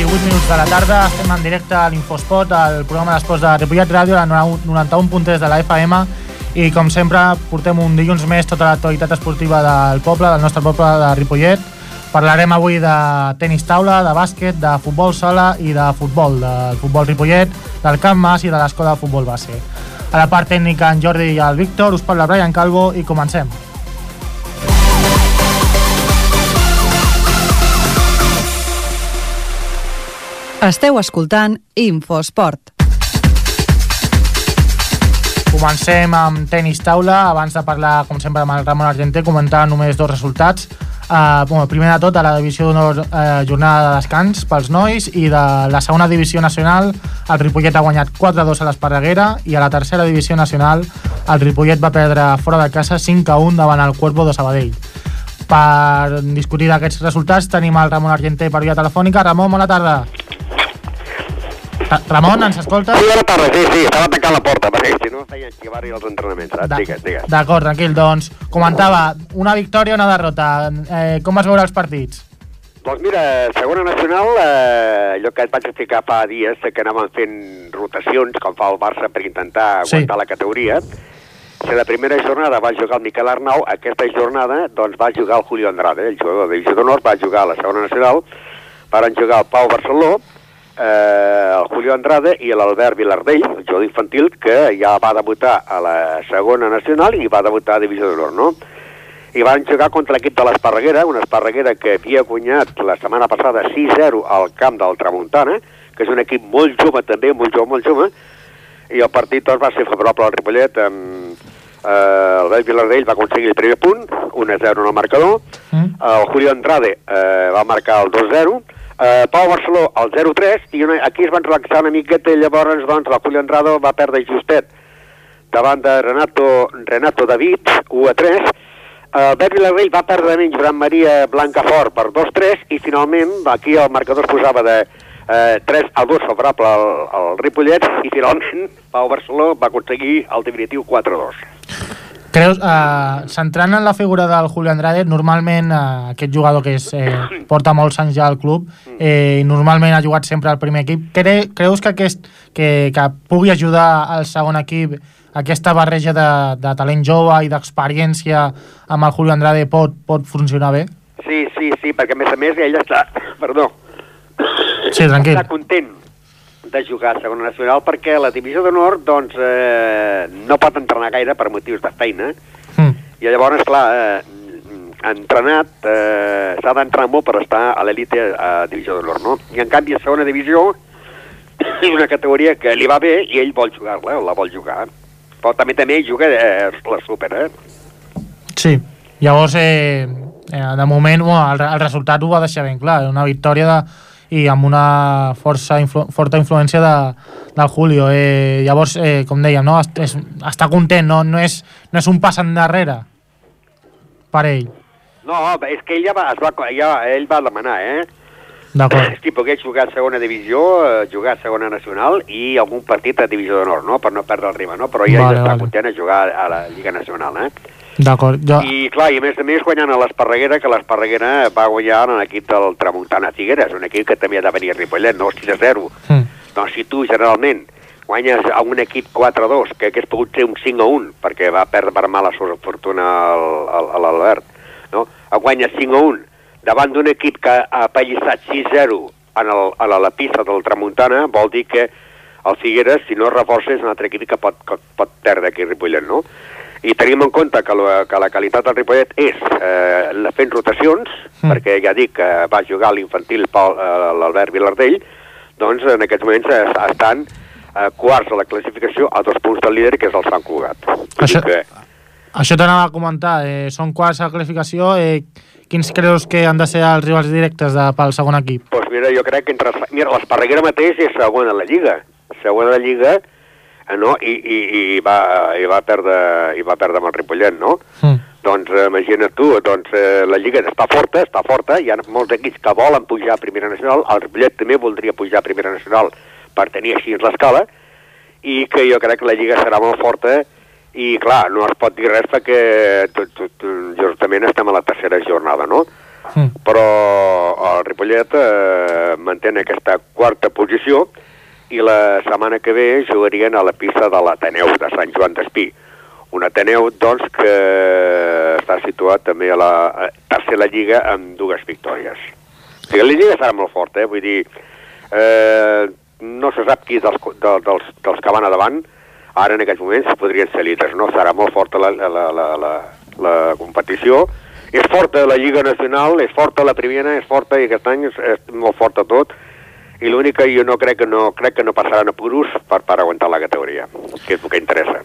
les 7 i 8 minuts de la tarda. Estem en directe a l'Infospot, al programa d'esports de Ripollet Ràdio, la 91.3 de la FM. I, com sempre, portem un dilluns més tota l'actualitat esportiva del poble, del nostre poble de Ripollet. Parlarem avui de tenis taula, de bàsquet, de futbol sala i de futbol, del futbol Ripollet, del Camp Mas i de l'escola de futbol base. A la part tècnica, en Jordi i el Víctor, us parla Brian Calvo i comencem. Esteu escoltant Infosport. Comencem amb tenis taula. Abans de parlar, com sempre, amb el Ramon Argenter, comentar només dos resultats. Uh, bueno, primer de tot, a la divisió d'honor uh, jornada de descans pels nois i de la segona divisió nacional el Ripollet ha guanyat 4-2 a l'Esparreguera i a la tercera divisió nacional el Ripollet va perdre fora de casa 5-1 davant el Cuervo de Sabadell. Per discutir aquests resultats tenim el Ramon Argenter per via telefònica. Ramon, bona tarda. Ramon, ens escolta? Sí, bona tarda, sí, sí, estava tancant la porta, perquè si no feien xivar-hi els entrenaments, saps? Digues, digues. D'acord, tranquil, doncs, comentava, una victòria o una derrota, eh, com vas veure els partits? Doncs mira, segona nacional, eh, allò que et vaig explicar fa dies, que anàvem fent rotacions, com fa el Barça, per intentar Sí. aguantar la categoria. Si la primera jornada va jugar el Miquel Arnau, aquesta jornada doncs, va jugar el Julio Andrade, el jugador de divisió d'honor, va jugar a la segona nacional, van jugar el Pau Barceló, eh, el Julio Andrade i l'Albert Vilardell, el jugador infantil, que ja va debutar a la segona nacional i va debutar a divisió d'honor, no? I van jugar contra l'equip de l'Esparreguera, una Esparreguera que havia guanyat la setmana passada 6-0 al camp del Tramuntana, que és un equip molt jove també, molt jove, molt jove, i el partit doncs, va ser favorable al Ripollet amb eh, el Bel Vilardell va aconseguir el primer punt, 1-0 en el marcador, Mm? el Julio Andrade eh, va marcar el 2-0, eh, Pau Barceló el 0-3, i una, aquí es van relaxar una miqueta i llavors doncs, el Julio Andrade va perdre justet davant de Renato, Renato David, 1-3, el Bel Vilardell va perdre menys Joan Maria Blancafort per 2-3 i finalment aquí el marcador es posava de eh, 3 a 2 favorable al, al Ripollet i finalment Pau Barceló va aconseguir el definitiu 4-2. Creus, eh, centrant en la figura del Julio Andrade, normalment eh, aquest jugador que és, eh, porta molts anys ja al club eh, i normalment ha jugat sempre al primer equip, cre creus que, aquest, que, que pugui ajudar al segon equip aquesta barreja de, de talent jove i d'experiència amb el Julio Andrade pot, pot funcionar bé? Sí, sí, sí, perquè a més a més ell està, perdó, Sí, tranquil. està content de jugar a segona nacional perquè la divisió d'honor doncs, eh, no pot entrenar gaire per motius de feina Mm. i llavors, clar, eh, entrenat, eh, s'ha d'entrenar molt per estar a l'elite a divisió d'honor, no? I en canvi a segona divisió és una categoria que li va bé i ell vol jugar-la, la vol jugar. Però també també juga eh, la super, eh? Sí, llavors eh, eh, de moment bueno, el, el resultat ho va deixar ben clar, una victòria de, i amb una força influ, forta influència de, del Julio. Eh, llavors, eh, com dèiem, no? Est- és, està content, no, no, és, no és un pas endarrere per ell. No, és que ell ja va, es va, ja, ell va demanar, eh? D'acord. Si pogués jugar a segona divisió, eh, jugar a segona nacional i algun partit a divisió d'honor, no? Per no perdre el riba, no? Però ella Vale, ja està vale. content a jugar a la Lliga Nacional, eh? D'acord. Jo, I, clar, i a més a més guanyant a l'Esparreguera, que l'Esparreguera va guanyar en l'equip del Tramuntana Figueres, un equip que també ha de venir a Ripollet, no 6-0. mm, Doncs si tu, generalment, guanyes a un equip 4-2, que hagués pogut ser un 5-1, perquè va perdre per mala sort fortuna a l'Albert, no? guanyes 5-1 davant d'un equip que ha apallissat 6-0 en, el, a la, la pista del Tramuntana, vol dir que el Figueres, si no reforça, és un altre equip que pot, que pot perdre aquí a Ripollet, no? I tenim en compte que la, que la qualitat del Ripollet és eh, fent rotacions, Mm. perquè ja dic que va jugar l'infantil eh, l'Albert Vilardell, doncs en aquests moments eh, estan eh, quarts a la classificació a dos punts del líder, que és el Sant Cugat. Això- Que, això t'anava a comentar. Eh, són quarts a la classificació. Eh, quins creus que han de ser els rivals directes de, pel segon equip? doncs mira, jo crec que entre... Mira, l'Esparreguera mateix és segona a la Lliga. Segona a la Lliga, no? I, i, i, va, i, va perdre, i va perdre amb el Ripollet, no? Mm. Doncs eh, imagina't tu, doncs eh, la Lliga està forta, està forta, hi ha molts equips que volen pujar a Primera Nacional, el Ripollet també voldria pujar a Primera Nacional per tenir així l'escala, i que jo crec que la Lliga serà molt forta i clar, no es pot dir res perquè tot, tot, justament estem a la tercera jornada, no? Mm. Però el Ripollet eh, manté aquesta quarta posició i la setmana que ve jugarien a la pista de l'Ateneu de Sant Joan d'Espí. Un Ateneu, doncs, que està situat també a la tercera lliga amb dues victòries. O sigui, la lliga serà molt forta, eh? vull dir, eh, no se sap qui dels, de, dels, dels que van a davant, ara en aquests moments podrien ser líders, no? Serà molt forta la, la, la, la, la competició, és forta la Lliga Nacional, és forta la Primera, és forta i aquest any és, és molt forta tot, i l'únic que jo no crec que no, crec que no passaran a puros per, per aguantar la categoria, que és el que interessa.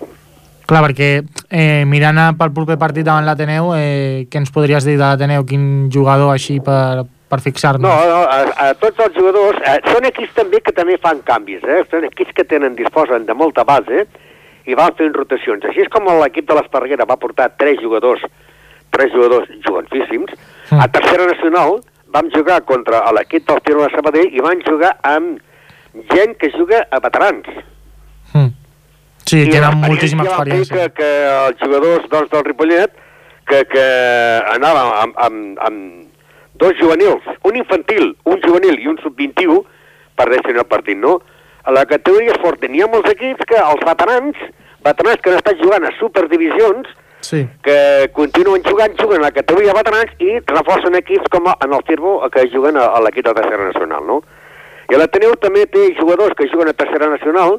Clar, perquè eh, mirant pel proper partit davant l'Ateneu, eh, què ens podries dir de l'Ateneu? Quin jugador així per, per fixar-nos? No, no a, a tots els jugadors, eh, són equips també que també fan canvis, eh? són equips que tenen, disposen de molta base i van fent rotacions. Així és com l'equip de l'Esparreguera va portar tres jugadors, tres jugadors jovencíssims, mm. a tercera nacional vam jugar contra l'equip del Tiro de Sabadell i van jugar amb gent que juga a veterans. Mm. Sí, I tenen moltíssima experiència. Que, que els jugadors doncs, del Ripollet que, que anaven amb, amb, amb dos juvenils, un infantil, un juvenil i un sub-21, perdessin el partit, no? A la categoria. N'hi ha molts equips que els veterans, veterans que han estat jugant a superdivisions, sí. que continuen jugant, juguen a la categoria veterans i reforcen equips com en el Firbo que juguen a, a l'equip de tercera nacional, no? I l'Ateneu també té jugadors que juguen a tercera nacional,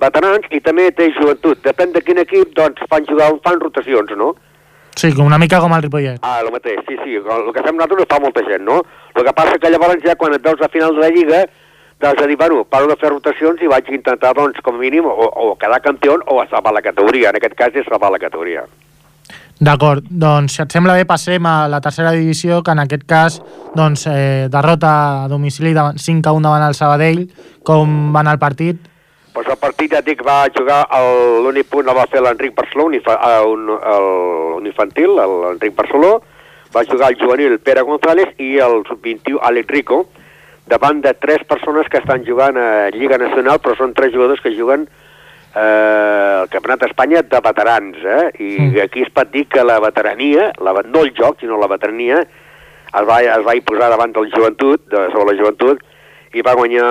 veterans i també té joventut. Depèn de quin equip, doncs fan jugar, fan rotacions, no? Sí, com una mica com el Ripollet. Ah, el mateix, sí, sí. El que fem nosaltres ho fa molta gent, no? El que passa que llavors ja quan et veus a final de la Lliga, doncs de dir, bueno, paro de fer rotacions i vaig intentar, doncs, com a mínim, o, o quedar campió o a salvar la categoria. En aquest cas és salvar la categoria. D'acord, doncs si et sembla bé passem a la tercera divisió, que en aquest cas doncs, eh, derrota a domicili de 5 a 1 davant el Sabadell. Com va anar el partit? Pues el partit, ja dic, va jugar, l'únic punt el va fer l'Enric Barceló, un, un, el, un infantil, l'Enric Barceló, va jugar el juvenil Pere González i el sub-21 Àlex Rico, davant de tres persones que estan jugant a Lliga Nacional, però són tres jugadors que juguen eh, el Campionat d'Espanya de veterans, eh? I mm. aquí es pot dir que la veterania, la, no el joc, sinó la veterania, es va, es va imposar davant del joventut, de, sobre la joventut, i va guanyar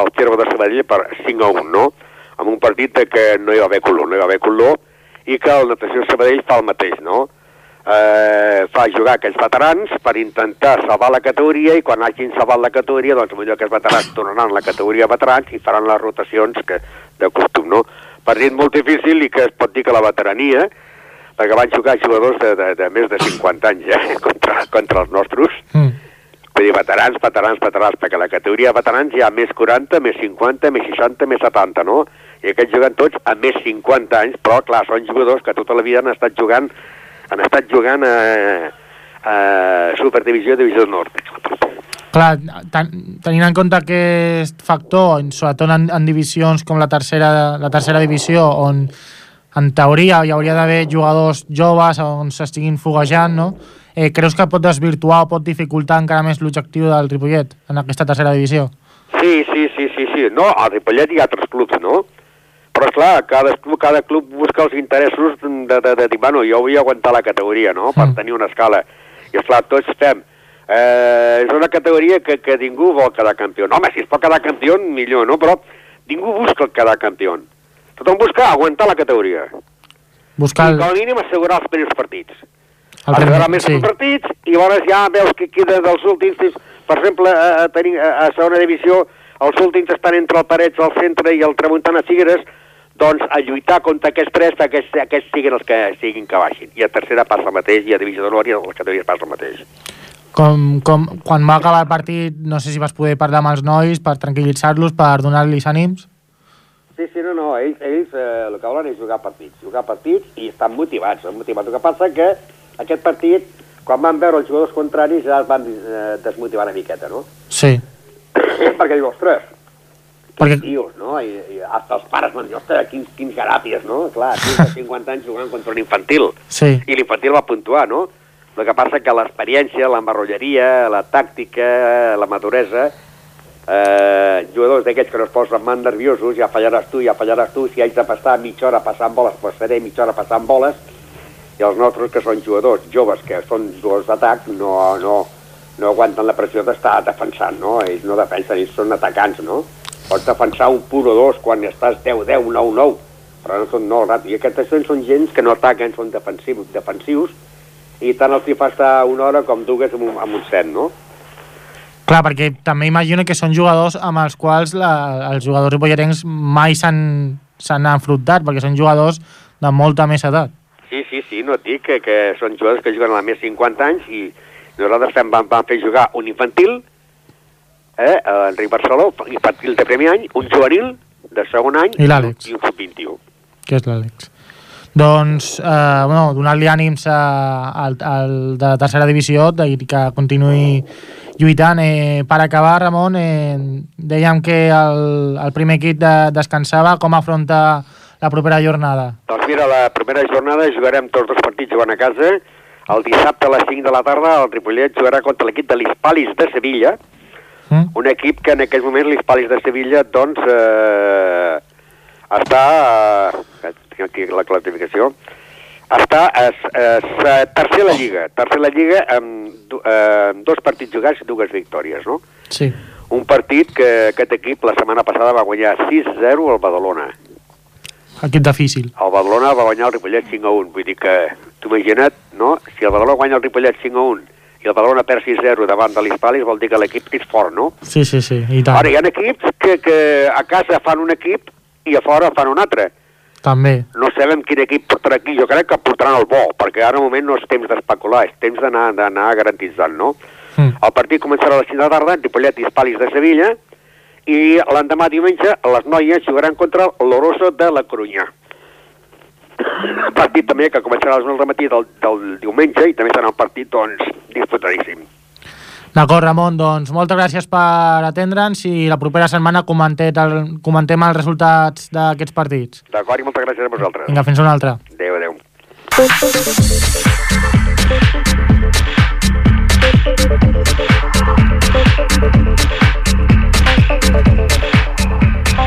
el Terme de Sabadell per 5 a 1, no? Amb un partit que no hi va haver color, no hi va haver color, i que el Natació Sabadell fa el mateix, no? Eh, fa jugar aquells veterans per intentar salvar la categoria i quan hagin salvat la categoria, doncs millor que els veterans tornaran a la categoria veterans i faran les rotacions que, de costum, no? Partit molt difícil i que es pot dir que la veterania, perquè van jugar jugadors de, de, de més de 50 anys ja, eh, contra, contra els nostres, mm Vull dir, veterans, veterans, veterans, perquè la categoria de veterans hi ha més 40, més 50, més 60, més 70, no? I aquests juguen tots a més 50 anys, però, clar, són jugadors que tota la vida han estat jugant han estat jugant a, a Superdivisió i Divisió Nord. Clar, ten, tenint en compte aquest factor, sobretot en, en divisions com la tercera, la tercera divisió, on en teoria hi hauria d'haver jugadors joves on s'estiguin foguejant, no? eh, creus que pot desvirtuar o pot dificultar encara més l'objectiu del Ripollet en aquesta tercera divisió? Sí, sí, sí, sí, sí. No, al Ripollet hi ha altres clubs, no? Però, clar, cada club, cada club busca els interessos de, de, de dir, bueno, jo vull aguantar la categoria, no?, per mm. tenir una escala. I, esclar, tots fem... Eh, és una categoria que, que ningú vol quedar campió. Home, si es pot quedar campió, millor, no? Però ningú busca el quedar campió. Tothom busca aguantar la categoria. Buscar... I, com a mínim, assegurar els primers partits. El Arribarà més sí. partits i llavors ja veus que queda dels últims, per exemple, a, a, tenir, a, a segona divisió, els últims estan entre el Parets, el centre i el Tramuntana Figueres, doncs a lluitar contra aquests tres perquè aquests, aquests siguin els que siguin que baixin. I a tercera passa el mateix, i a divisió d'honor i a les categories passa el mateix. Com, com, quan va acabar el partit, no sé si vas poder parlar amb els nois per tranquil·litzar-los, per donar-los ànims? Sí, sí, no, no, ells, ells eh, el que volen és jugar partits, jugar partits i estan motivats, estan motivats. El que passa que aquest partit, quan van veure els jugadors contraris, ja es van eh, desmotivar una miqueta, no? Sí. Perquè diu, ostres, perquè... tios, no? I, i hasta els pares van dir, ostres, quins, quins garàpies, no? Clar, fins de 50 anys jugant contra un infantil. Sí. I l'infantil va puntuar, no? El que passa que l'experiència, l'embarrolleria, la tàctica, la maduresa, eh, jugadors d'aquests que no es posen man nerviosos, ja fallaràs tu, ja fallaràs tu, si haig de passar mitja hora passant boles, passaré mitja hora passant boles, i els nostres, que són jugadors joves, que són jugadors d'atac, no, no, no aguanten la pressió d'estar defensant, no? Ells no defensen, ells són atacants, no? Pots defensar un pur o dos quan estàs 10-10, 9-9, però no són no, I aquests són gens que no ataquen, són defensius, defensius i tant els hi fa estar una hora com dues amb un, amb un set, no? Clar, perquè també imagino que són jugadors amb els quals la, els jugadors ripolletens mai s'han enfrontat, perquè són jugadors de molta més edat. Sí, sí, sí, no et dic que, que són jugadors que juguen a més 50 anys i nosaltres vam, vam fer jugar un infantil, eh, Enric Barceló, infantil de primer any, un juvenil de segon any i, i un sub-21. Que és l'Àlex. Doncs, eh, bueno, donar-li ànims al, al de tercera divisió i que continuï lluitant. Eh, per acabar, Ramon, eh, dèiem que el, el primer equip de, descansava. Com afronta la propera jornada? Doncs mira, la primera jornada jugarem tots els partits jugant a casa. El dissabte a les 5 de la tarda el Ripollet jugarà contra l'equip de l'Hispalis de Sevilla, mm. un equip que en aquest moment l'Hispalis de Sevilla doncs eh, està... Eh, aquí la classificació, està a, a, a tercer la Lliga, tercer la Lliga amb, eh, amb dos partits jugats i dues victòries, no? Sí. Un partit que aquest equip la setmana passada va guanyar 6-0 al Badalona. Equip difícil. El Badalona va guanyar el Ripollet 5-1, vull dir que, tu imagina't, no? Si el Badalona guanya el Ripollet 5-1 i el Badalona perd 6-0 davant de l'Hispalis, vol dir que l'equip és fort, no? Sí, sí, sí, i tant. Ara, hi ha equips que, que a casa fan un equip i a fora fan un altre. També. No sabem quin equip portarà aquí, jo crec que portaran el bo, perquè ara al moment no és temps d'especular, és temps d'anar garantitzant, no? Mm. El partit començarà a les 5 de la tarda, Ripollet i Espalis de Sevilla, i l'endemà diumenge les noies jugaran contra l'Oroso de la Corunya. Un partit també que començarà a les 9 del matí del, del diumenge i també serà un partit, doncs, disputadíssim. D'acord, Ramon, doncs moltes gràcies per atendre'ns i la propera setmana el, comentem els resultats d'aquests partits. D'acord, i moltes gràcies a vosaltres. Vinga, fins una altra. Adéu, adéu.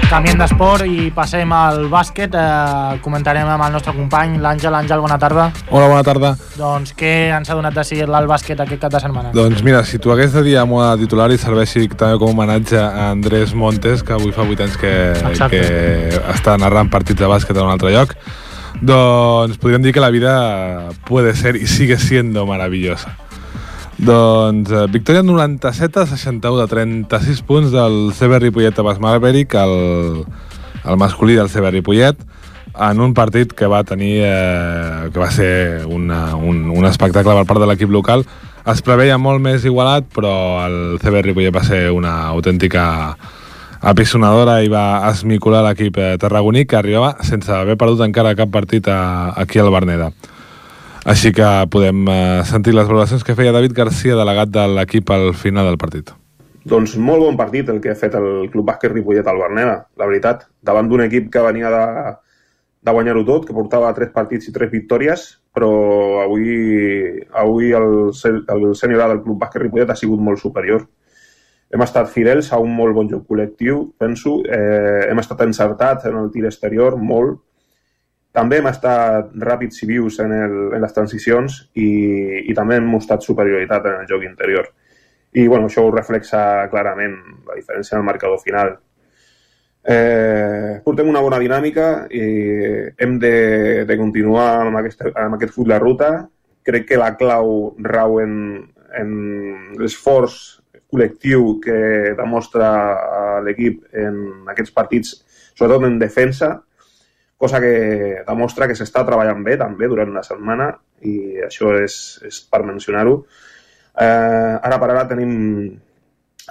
Canviem d'esport i passem al bàsquet. Eh, comentarem amb el nostre company, l'Àngel. Àngel, bona tarda. Hola, bona tarda. Doncs què ens ha donat de seguir el bàsquet aquest cap de setmana? Doncs mira, si tu hagués de dir amb una titular i serveixi també com a homenatge a Andrés Montes, que avui fa 8 anys que, que està narrant partits de bàsquet a un altre lloc, doncs podríem dir que la vida puede ser y sigue siendo maravillosa. Doncs eh, victòria 97 a 61 de 36 punts del CB Ripollet a Basmalberic, el, el masculí del CB Ripollet, en un partit que va tenir eh, que va ser una, un, un espectacle per part de l'equip local. Es preveia molt més igualat, però el CB Ripollet va ser una autèntica apisonadora i va esmicular l'equip eh, tarragoní que arribava sense haver perdut encara cap partit a, aquí al Berneda. Així que podem eh, sentir les valoracions que feia David Garcia, delegat de l'equip al final del partit. Doncs molt bon partit el que ha fet el Club Bàsquet Ripollet al Berneda, la veritat. Davant d'un equip que venia de, de guanyar-ho tot, que portava tres partits i tres victòries, però avui, avui el, el sènior del Club Bàsquet Ripollet ha sigut molt superior. Hem estat fidels a un molt bon joc col·lectiu, penso. Eh, hem estat encertats en el tir exterior, molt, també hem estat ràpids i vius en, el, en les transicions i, i també hem mostrat superioritat en el joc interior. I bueno, això ho reflexa clarament la diferència en el marcador final. Eh, portem una bona dinàmica i hem de, de continuar amb, aquesta, amb aquest full de ruta. Crec que la clau rau en, en l'esforç col·lectiu que demostra l'equip en aquests partits, sobretot en defensa, cosa que demostra que s'està treballant bé també durant la setmana i això és, és per mencionar-ho. Eh, ara per ara tenim,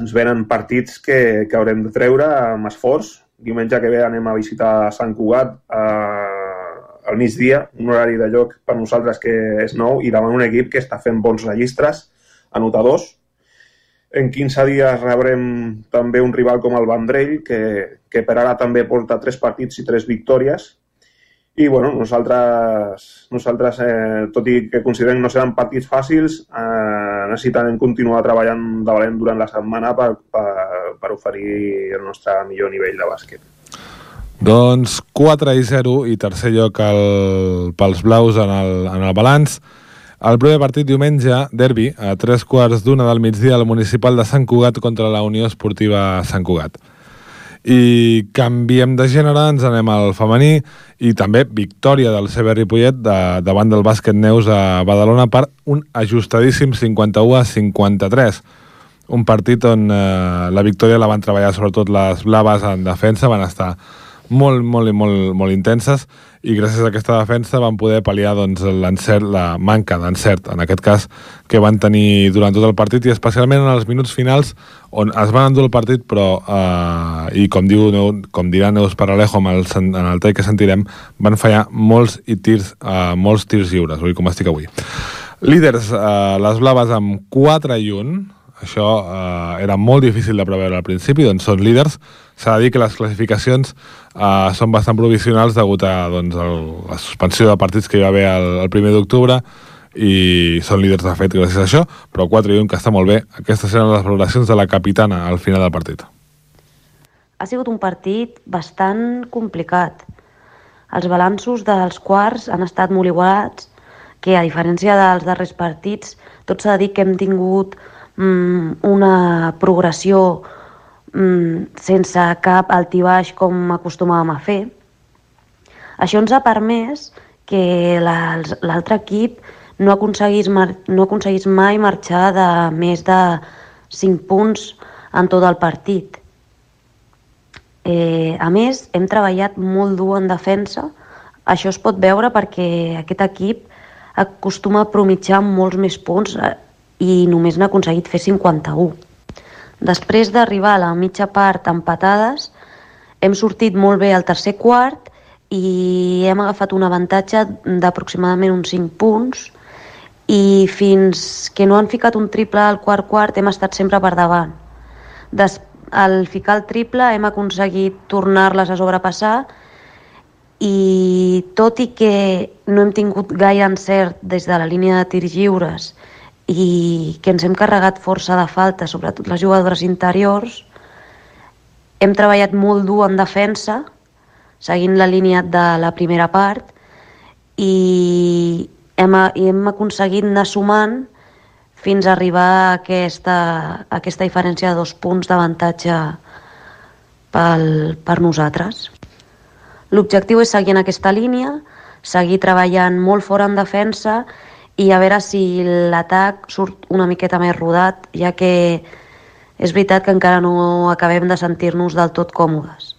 ens venen partits que, que haurem de treure amb esforç. Diumenge que ve anem a visitar Sant Cugat eh, al migdia, un horari de lloc per nosaltres que és nou i davant un equip que està fent bons registres, anotadors, en 15 dies rebrem també un rival com el Vendrell, que, que per ara també porta tres partits i tres victòries, i bueno, nosaltres, nosaltres eh, tot i que considerem que no seran partits fàcils, eh, necessitem continuar treballant de valent durant la setmana per, per, per oferir el nostre millor nivell de bàsquet. Doncs 4 i 0 i tercer lloc el, pels blaus en el, en el balanç. El primer partit diumenge, derbi, a tres quarts d'una del migdia al municipal de Sant Cugat contra la Unió Esportiva Sant Cugat. I canviem de gènere, ens anem al femení i també victòria del CB Ripollet de, davant del bàsquet Neus a Badalona per un ajustadíssim 51 a 53 un partit on eh, la victòria la van treballar sobretot les blaves en defensa, van estar molt, molt molt, molt intenses i gràcies a aquesta defensa van poder pal·liar doncs, la manca d'encert, en aquest cas, que van tenir durant tot el partit i especialment en els minuts finals on es van endur el partit però, eh, i com, diu, com dirà Neus Paralejo en el, en el tall que sentirem, van fallar molts i tirs, eh, molts tirs lliures, oi com estic avui. Líders, eh, les blaves amb 4 i 1, això eh, era molt difícil de preveure al principi, doncs són líders. S'ha de dir que les classificacions eh, són bastant provisionals degut a doncs, el, la suspensió de partits que hi va haver el, el primer d'octubre i són líders de fet gràcies a això, però 4 i 1 que està molt bé. Aquestes eren les valoracions de la capitana al final del partit. Ha sigut un partit bastant complicat. Els balanços dels quarts han estat molt igualats, que a diferència dels darrers partits, tot s'ha de dir que hem tingut una progressió mm, sense cap altibaix com acostumàvem a fer. Això ens ha permès que l'altre equip no aconseguís, no aconseguís mai marxar de més de 5 punts en tot el partit. Eh, a més, hem treballat molt dur en defensa. Això es pot veure perquè aquest equip acostuma a promitjar molts més punts i només n'ha aconseguit fer 51. Després d'arribar a la mitja part empatades, hem sortit molt bé al tercer quart i hem agafat un avantatge d'aproximadament uns 5 punts i fins que no han ficat un triple al quart quart hem estat sempre per davant. Des, al ficar el triple hem aconseguit tornar-les a sobrepassar i tot i que no hem tingut gaire encert des de la línia de tirs lliures i que ens hem carregat força de falta, sobretot les jugadores interiors. Hem treballat molt dur en defensa, seguint la línia de la primera part, i hem, i hem aconseguit anar sumant fins a arribar a aquesta, a aquesta diferència de dos punts d'avantatge per nosaltres. L'objectiu és seguir en aquesta línia, seguir treballant molt fort en defensa i a veure si l'atac surt una miqueta més rodat, ja que és veritat que encara no acabem de sentir-nos del tot còmodes.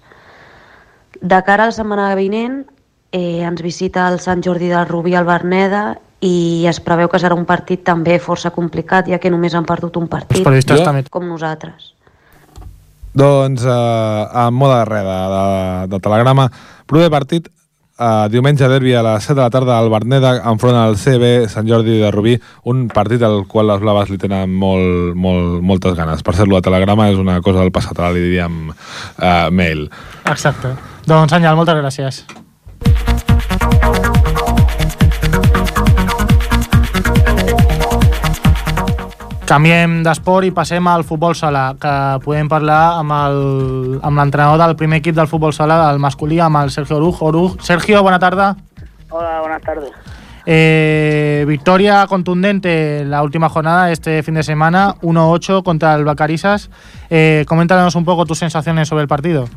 De cara a la setmana vinent eh, ens visita el Sant Jordi del Rubí al Berneda i es preveu que serà un partit també força complicat, ja que només han perdut un partit, com nosaltres. Doncs, eh, en moda de res de, de, de telegrama, proper partit Uh, diumenge derbi a les 7 de la tarda al Berneda enfront al CB Sant Jordi de Rubí, un partit al qual les blaves li tenen molt, molt, moltes ganes. Per ser-lo a telegrama és una cosa del passat, ara li diríem uh, mail. Exacte. Doncs Àngel, moltes gràcies. Canviem d'esport i passem al futbol sala, que podem parlar amb l'entrenador del primer equip del futbol sala, del masculí, amb el Sergio Oruj. Oruj. Sergio, bona tarda. Hola, buenas tardes. Eh, victoria contundente en la última jornada, este fin de semana, 1-8 contra el Bacarisas. Eh, coméntanos un poco tus sensaciones sobre el partido.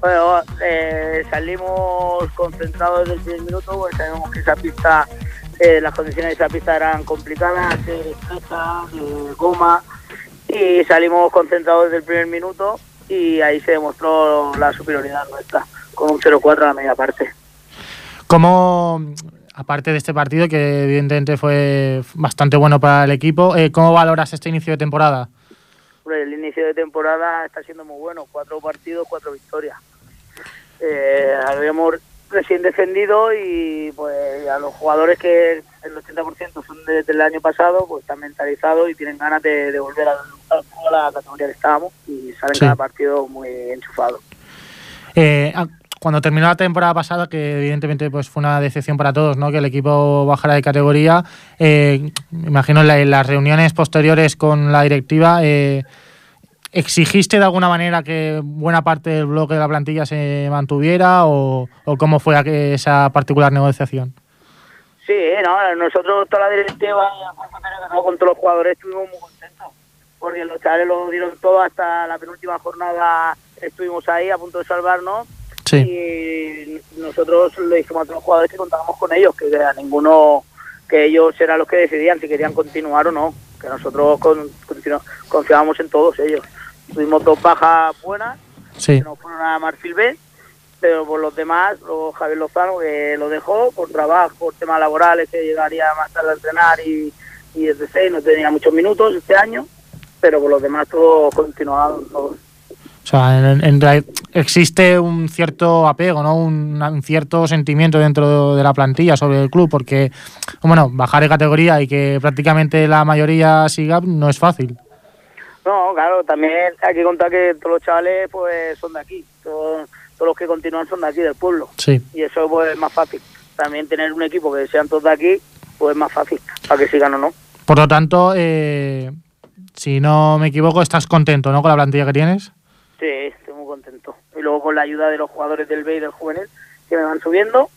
Bueno, eh, salimos concentrados desde el primer minuto, pues sabemos que esa pista eh, las condiciones de esa pista eran complicadas, de goma, y salimos concentrados desde el primer minuto y ahí se demostró la superioridad nuestra, con un 0-4 a la media parte. ¿Cómo, aparte de este partido, que evidentemente fue bastante bueno para el equipo, eh, ¿cómo valoras este inicio de temporada? El inicio de temporada está siendo muy bueno, cuatro partidos, cuatro victorias. Eh, habíamos recién defendido y pues a los jugadores que el 80% son desde el año pasado, pues están mentalizados y tienen ganas de, volver a, la categoría que estábamos y salen cada partido muy enchufados. Eh, ah, cuando terminó la temporada pasada, que evidentemente pues fue una decepción para todos, ¿no? que el equipo bajara de categoría, eh, me imagino en, las reuniones posteriores con la directiva, eh, ¿Exigiste de alguna manera que buena parte del bloque de la plantilla se mantuviera o, cómo fue esa particular negociación? Sí, no, nosotros toda la directiva con todos los jugadores estuvimos muy contentos, porque los chavales lo dieron todo hasta la penúltima jornada, estuvimos ahí a punto de salvarnos Sí. y nosotros le dijimos a todos los jugadores que contábamos con ellos, que a ninguno, que ellos eran los que decidían si querían continuar o no, que nosotros con- confiábamos en todos ellos. Tuvimos dos bajas buenas, Sí. que no fueron a Marfil B, pero por los demás, luego Javier Lozano que lo dejó por trabajo, por temas laborales, que llegaría más tarde a entrenar y, y desde seis no tenía muchos minutos este año, pero por los demás todos continuaron todos. Sea, en, existe un cierto apego, ¿no? Un, un cierto sentimiento dentro de la plantilla sobre el club, porque, bueno, bajar de categoría y que prácticamente la mayoría siga no es fácil. No, claro, también hay que contar que todos los chavales pues son de aquí, todos, todos los que continúan son de aquí, del pueblo, Sí. y eso pues es más fácil. También tener un equipo que sean todos de aquí, pues es más fácil, para que sigan o no. Por lo tanto, eh, si no me equivoco, estás contento, ¿no? Con la plantilla que tienes. Sí, estoy muy contento. Y luego con la ayuda de los jugadores del B y del juvenil, que me van subiendo,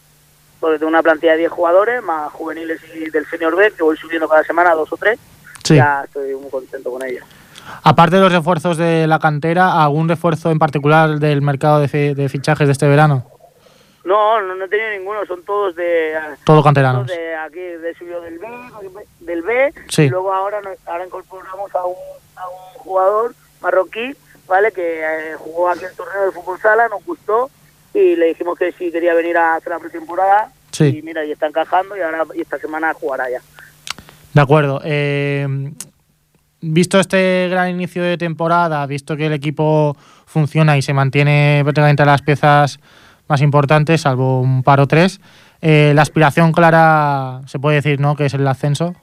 porque tengo una plantilla de 10 jugadores, más juveniles y del senior B, que voy subiendo cada semana dos o tres, Sí. ya estoy muy contento con ellos. Aparte de los refuerzos de la cantera, ¿algún refuerzo en particular del mercado de, de fichajes de este verano? No, no, no he tenido ninguno, son todos de... Todo canteranos. todos de aquí, de subido del B, del B, Sí. y luego ahora, ahora incorporamos a un, a un jugador marroquí, ¿vale? Que eh, jugó aquí el torneo de fútbol sala, nos gustó, y le dijimos que si quería venir a hacer la pretemporada, Sí. y mira, y está encajando, y ahora y esta semana jugará ya. De acuerdo. Eh, visto este gran inicio de temporada, visto que el equipo funciona y se mantiene prácticamente las piezas más importantes, salvo un par o tres, eh, la aspiración clara, se puede decir, ¿no? Que es el ascenso.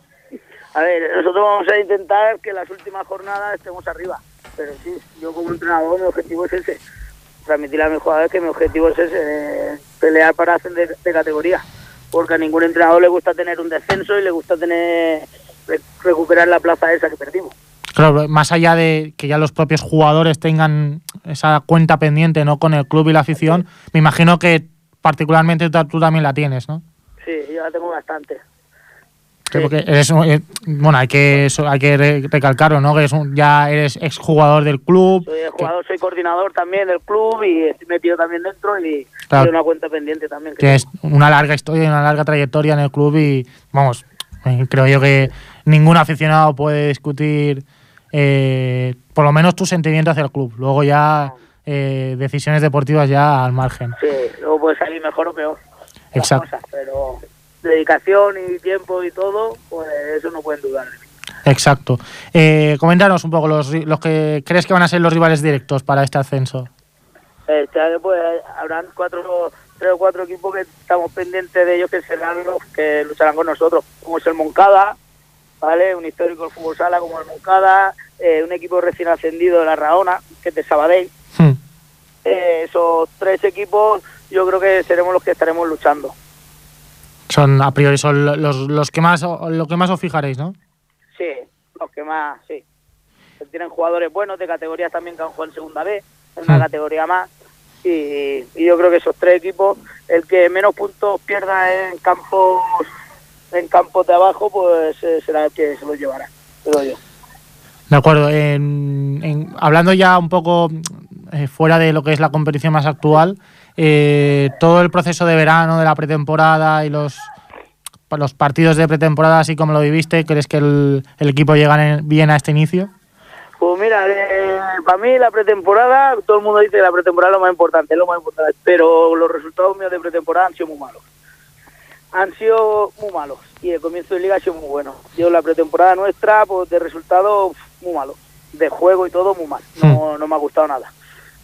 A ver, nosotros vamos a intentar que las últimas jornadas estemos arriba, pero sí, yo como entrenador mi objetivo es ese, transmitir a mis jugadores que mi objetivo es ese, eh, pelear para ascender de categoría, porque a ningún entrenador le gusta tener un descenso y le gusta tener re- recuperar la plaza esa que perdimos. Claro, más allá de que ya los propios jugadores tengan esa cuenta pendiente no con el club y la afición, me imagino que particularmente tú, tú también la tienes, ¿no? Sí, yo la tengo bastante. Sí, porque eres un- eh, bueno, hay que hay que re- recalcarlo, ¿no? Que es un- ya eres exjugador del club. Soy jugador, soy coordinador también del club y estoy metido también dentro y Claro. tengo una cuenta pendiente también. que Tienes una larga historia y una larga trayectoria en el club y vamos, eh, creo yo que ningún aficionado puede discutir eh, por lo menos tu sentimiento hacia el club. Luego ya eh, decisiones deportivas ya al margen. Sí, luego puede salir mejor o peor. Exacto. cosas, pero dedicación y tiempo y todo, pues eso no pueden dudar. de mí. Exacto. Eh, coméntanos un poco los, los que crees que van a ser los rivales directos para este ascenso. Este año pues habrán cuatro, tres o cuatro equipos que estamos pendientes de ellos que serán los que lucharán con nosotros, como es el Moncada, ¿vale? Un histórico del fútbol sala como el Moncada, eh, un equipo recién ascendido de la Raona, que es de Sabadell. Hmm. Eh, esos tres equipos yo creo que seremos los que estaremos luchando. Son a priori son lo- los, los que más lo que más os fijaréis, ¿no? Sí, los que más, sí. Tienen jugadores buenos de categorías también que han jugado en segunda B, en una Hmm. categoría más. Y, y yo creo que esos tres equipos, el que menos puntos pierda en campos en campos de abajo, pues eh, será el que se los llevará, creo yo. De acuerdo. En- en- hablando ya un poco eh, fuera de lo que es la competición más actual, eh, todo el proceso de verano, de la pretemporada y los, los partidos de pretemporada, así como lo viviste, ¿crees que el, el equipo llega en- bien a este inicio? Pues mira, para mí la pretemporada, todo el mundo dice que la pretemporada es lo más importante, es lo más importante, pero los resultados míos de pretemporada han sido muy malos. Han sido muy malos y el comienzo de liga ha sido muy bueno. Yo la pretemporada nuestra, pues de resultados muy malos, de juego y todo muy mal, no, no me ha gustado nada.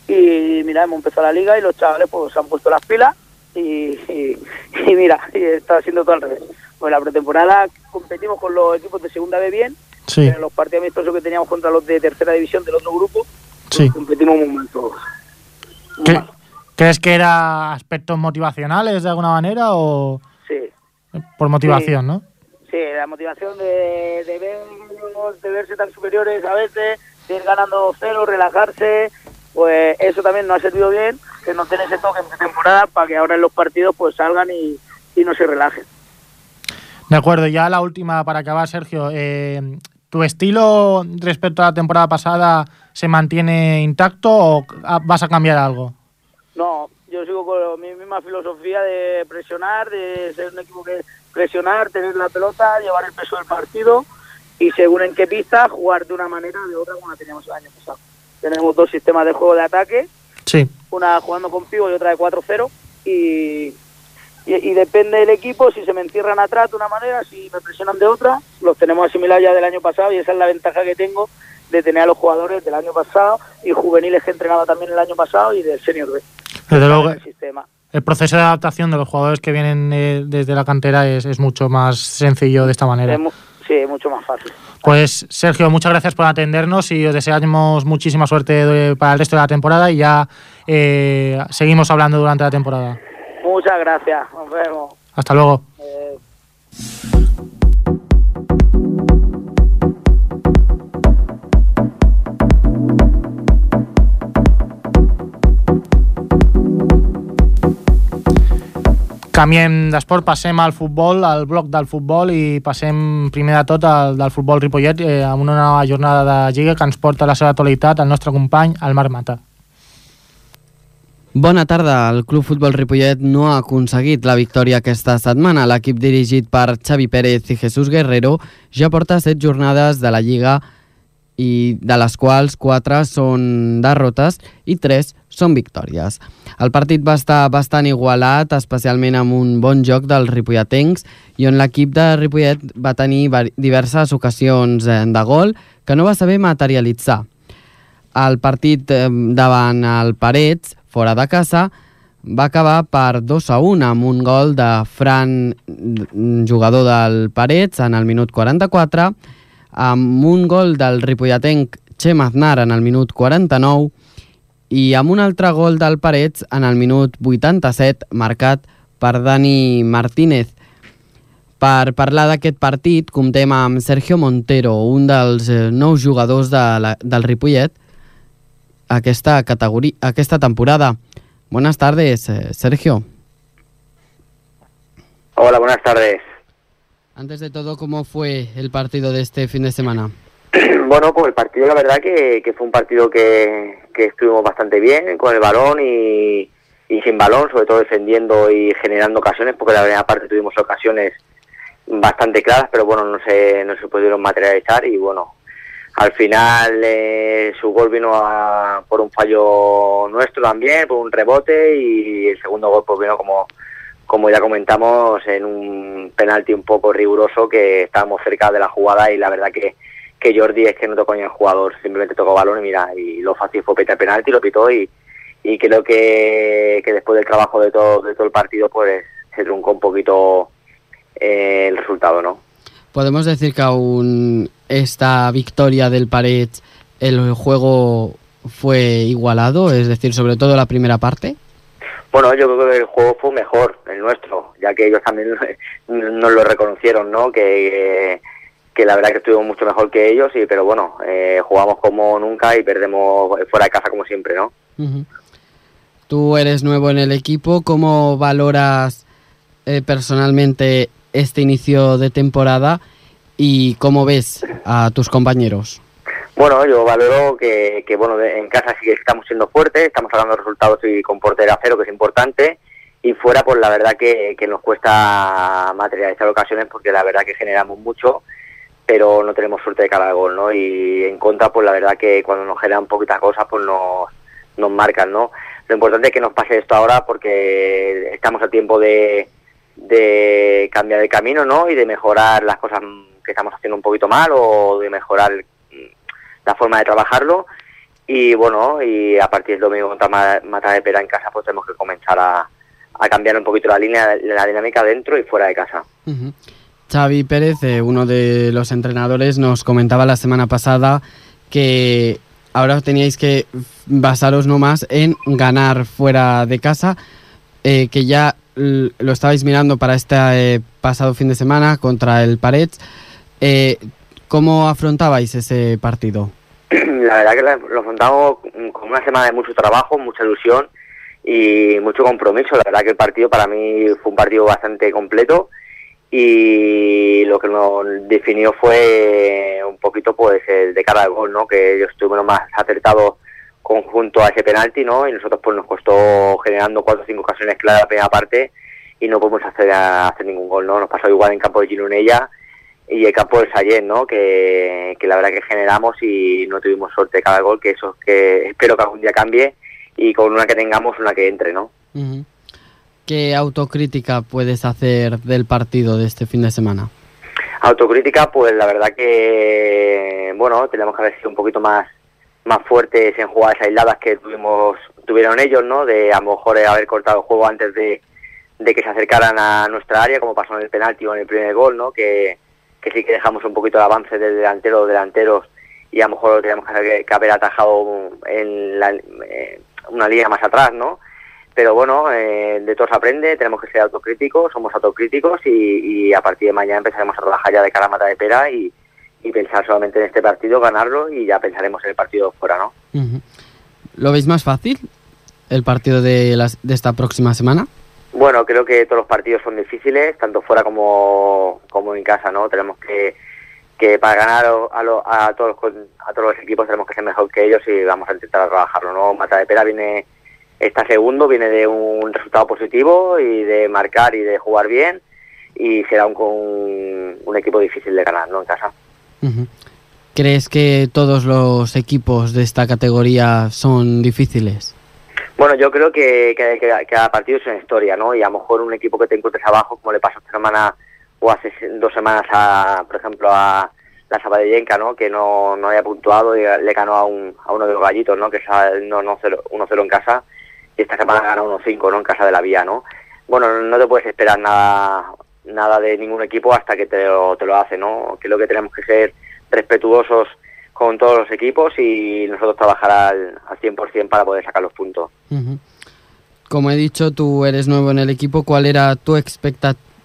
Y mira, hemos empezado la liga y los chavales pues se han puesto las pilas y, y, y mira, y está haciendo todo al revés. Pues la pretemporada competimos con los equipos de segunda B bien, Sí, en los partidos amistosos que teníamos contra los de tercera división del otro grupo, pues sí. competimos muy mal todos. Muy ¿Qué- mal. ¿Crees que era aspectos motivacionales de alguna manera o Sí, por motivación, no? sí, la motivación de, de, ver- de verse tan superiores a veces, de ir ganando cero, relajarse, pues eso también nos ha servido bien, que no tener ese toque en temporada para que ahora en los partidos pues salgan y, y no se relajen. De acuerdo, ya la última para acabar, Sergio. Eh, ¿Tu estilo respecto a la temporada pasada se mantiene intacto o vas a cambiar algo? No, yo sigo con mi misma filosofía de presionar, de ser un equipo que presionar, tener la pelota, llevar el peso del partido y según en qué pista jugar de una manera o de otra como la teníamos el año pasado. Tenemos dos sistemas de juego de ataque, sí. una jugando con pivo y otra de 4-0 y, y, depende del equipo, si se me encierran atrás de una manera, si me presionan de otra, los tenemos asimilados ya del año pasado y esa es la ventaja que tengo de tener a los jugadores del año pasado y juveniles que he entrenado también el año pasado y del senior B. Desde luego, el, el proceso de adaptación de los jugadores que vienen eh, desde la cantera es, es, mucho más sencillo de esta manera. Mucho más fácil. Pues Sergio, muchas gracias por atendernos y os deseamos muchísima suerte para el resto de la temporada y ya eh, seguimos hablando durante la temporada. Muchas gracias, nos vemos. Hasta luego. Eh... Canviem d'esport, passem al futbol, al bloc del futbol i passem primer de tot al del futbol Ripollet eh, amb una nova jornada de Lliga que ens porta a la seva actualitat el nostre company, el Marc Mata. Bona tarda. El Club Futbol Ripollet no ha aconseguit la victòria aquesta setmana. L'equip dirigit per Xavi Pérez i Jesús Guerrero ja porta set jornades de la Lliga i de les quals quatre són derrotes i tres són victòries. El partit va estar bastant igualat, especialment amb un bon joc dels ripolletens i on l'equip de Ripollet va tenir diverses ocasions eh, de gol que no va saber materialitzar. El partit eh, davant el Parets, fora de casa, va acabar per 2 a 1 amb un gol de Fran, jugador del Parets, en el minut 44, amb un gol del ripolletenc Xem Aznar en el minut 49 i amb un altre gol del Parets en el minut 87 marcat per Dani Martínez. Per parlar d'aquest partit comptem amb Sergio Montero, un dels eh, nous jugadors de la, del Ripollet aquesta, categoria, aquesta temporada. Buenas tardes, eh, Sergio. Hola, buenas tardes. Antes de todo, ¿cómo fue el partido de este fin de semana? Bueno, pues el partido la verdad que, que fue un partido que, que, estuvimos bastante bien con el balón y, y, sin balón, sobre todo defendiendo y generando ocasiones, porque la verdad aparte tuvimos ocasiones bastante claras, pero bueno, no se, no se pudieron materializar y bueno, al final eh, su gol vino a, por un fallo nuestro también, por un rebote y el segundo gol pues vino como como ya comentamos, en un penalti un poco riguroso que estábamos cerca de la jugada y la verdad que, que Jordi es que no tocó ni el jugador, simplemente tocó balón y mira, y lo fácil fue petar penalti, lo pitó y, y creo que, que después del trabajo de todo, de todo el partido pues se truncó un poquito eh, el resultado, ¿no? Podemos decir que aún esta victoria del Pared, el juego fue igualado, es decir, sobre todo la primera parte. Bueno, yo creo que el juego fue mejor, el nuestro, ya que ellos también nos lo reconocieron, ¿no? Que, que la verdad que estuvimos mucho mejor que ellos, y, pero bueno, eh, jugamos como nunca y perdemos fuera de casa como siempre, ¿no? Tú eres nuevo en el equipo, ¿cómo valoras eh, personalmente este inicio de temporada y cómo ves a tus compañeros? Bueno, yo valoro que, que bueno, en casa sí que estamos siendo fuertes, estamos sacando resultados y con portera cero, que es importante, y fuera, pues la verdad que, nos cuesta materializar ocasiones porque la verdad que generamos mucho, pero no tenemos suerte de cara gol, ¿no? Y en contra, pues la verdad que cuando nos generan poquitas cosas, pues nos, marcan, ¿no? Lo importante es que nos pase esto ahora porque estamos a tiempo de, de cambiar de camino, ¿no? Y de mejorar las cosas que estamos haciendo un poquito mal o de mejorar la forma de trabajarlo y bueno, y a partir del domingo contra Mata de Pera en casa pues tenemos que comenzar a, a cambiar un poquito la línea, la dinámica dentro y fuera de casa. Xavi Pérez, eh, uno de los entrenadores, nos comentaba la semana pasada que ahora teníais que basaros no más en ganar fuera de casa, eh, que ya lo estabais mirando para este eh, pasado fin de semana contra el Parets. ¿Cómo afrontabais ese partido? La verdad que lo afrontamos con una semana de mucho trabajo, mucha ilusión y mucho compromiso. La verdad que el partido para mí fue un partido bastante completo y lo que nos definió fue un poquito pues el de cara al gol, ¿no? Que ellos estuvieron más acertados conjunto a ese penalti, ¿no? Y nosotros pues nos costó generando cuatro o cinco ocasiones claras la primera parte y no podemos hacer, hacer ningún gol, ¿no? Nos pasó igual en campo de Gironella y el campo de Sallén, ¿no? Que, que la verdad que generamos y no tuvimos suerte de cada gol, que eso que espero que algún día cambie y con una que tengamos, una que entre, ¿no? ¿Qué autocrítica puedes hacer del partido de este fin de semana? Autocrítica, pues la verdad que, bueno, tenemos que haber sido un poquito más más fuertes en jugadas aisladas que tuvimos tuvieron ellos, ¿no? De a lo mejor haber cortado el juego antes de, de que se acercaran a nuestra área, como pasó en el penalti o en el primer gol, ¿no? Que, que sí que dejamos un poquito el avance del delantero o delanteros y a lo mejor lo teníamos que haber, atajado en la, eh, una línea más atrás, ¿no? Pero bueno, eh, de todo se aprende, tenemos que ser autocríticos, somos autocríticos y, y a partir de mañana empezaremos a trabajar ya de cara a mata de pera y, pensar solamente en este partido, ganarlo y ya pensaremos en el partido fuera, ¿no? ¿Lo veis más fácil el partido de, las, de esta próxima semana? Bueno, creo que todos los partidos son difíciles, tanto fuera como, como en casa, ¿no? Tenemos que, que para ganar a, lo- a, todos, los a todos los equipos tenemos que ser mejor que ellos y vamos a intentar trabajarlo, ¿no? Mata de Pera viene, está segundo, viene de un resultado positivo y de marcar y de jugar bien y será un, un, un equipo difícil de ganar, ¿no? En casa. ¿Crees que todos los equipos de esta categoría son difíciles? Bueno, yo creo que, que, cada partido es una historia, ¿no? Y a lo mejor un equipo que te encuentres abajo, como le pasó esta semana o hace dos semanas, a, por ejemplo, a la Sabadellenca, ¿no? Que no, no había puntuado y le ganó a, un, a uno de los gallitos, ¿no? Que es el 1-0 en casa y esta semana gana 1-5, ¿no? En casa de la Vía, ¿no? Bueno, no te puedes esperar nada nada de ningún equipo hasta que te lo, te lo hace, ¿no? Creo que tenemos que ser respetuosos con todos los equipos y nosotros trabajar al, al 100% para poder sacar los puntos. Como he dicho, tú eres nuevo en el equipo. ¿Cuál era tu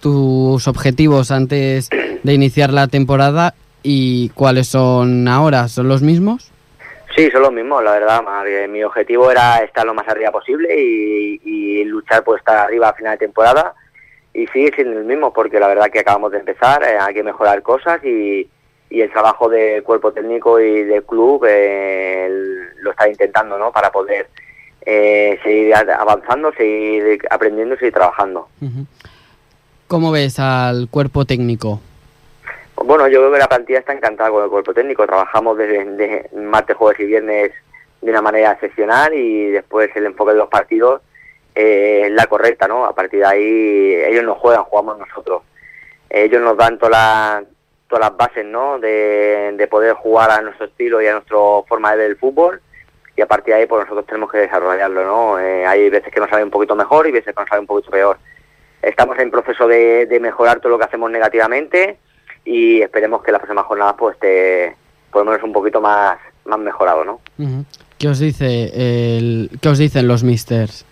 tus objetivos antes de iniciar la temporada y cuáles son ahora? ¿Son los mismos? Sí, son los mismos, la verdad. Mi objetivo era estar lo más arriba posible y, y luchar por estar arriba a final de temporada. Y sigue siendo el mismo, porque la verdad que acabamos de empezar, eh, hay que mejorar cosas y, y el trabajo del cuerpo técnico y del club eh, lo está intentando, ¿no? Para poder eh, seguir avanzando, seguir aprendiendo y seguir trabajando. ¿Cómo ves al cuerpo técnico? Bueno, yo creo que la plantilla está encantada con el cuerpo técnico. Trabajamos desde de martes, jueves y viernes de una manera excepcional y después el enfoque de los partidos eh, es la correcta, ¿no? A partir de ahí ellos no juegan, jugamos nosotros. Ellos nos dan todas las todas las bases, ¿no? De, de poder jugar a nuestro estilo y a nuestra forma de ver el fútbol y a partir de ahí pues nosotros tenemos que desarrollarlo, ¿no? Eh, hay veces que nos sale un poquito mejor y veces que nos sale un poquito peor. Estamos en proceso de, de mejorar todo lo que hacemos negativamente y esperemos que la próxima jornada pues esté por lo menos un poquito más, más mejorado, ¿no? ¿Qué os dice el, qué os dicen los misters?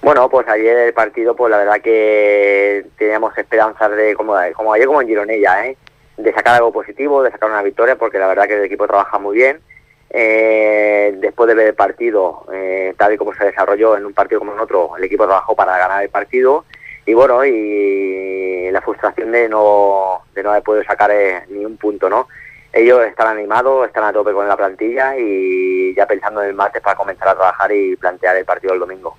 Bueno, pues ayer el partido, pues la verdad que teníamos esperanzas de, como, como ayer como en Gironella, ¿eh? De sacar algo positivo, de sacar una victoria, porque la verdad que el equipo trabaja muy bien. Eh, después de ver el partido, eh, tal y como se desarrolló en un partido como en otro, el equipo trabajó para ganar el partido y bueno, y la frustración de no, de no haber podido sacar eh, ni un punto, ¿no? Ellos están animados, están a tope con la plantilla y ya pensando en el martes para comenzar a trabajar y plantear el partido el domingo.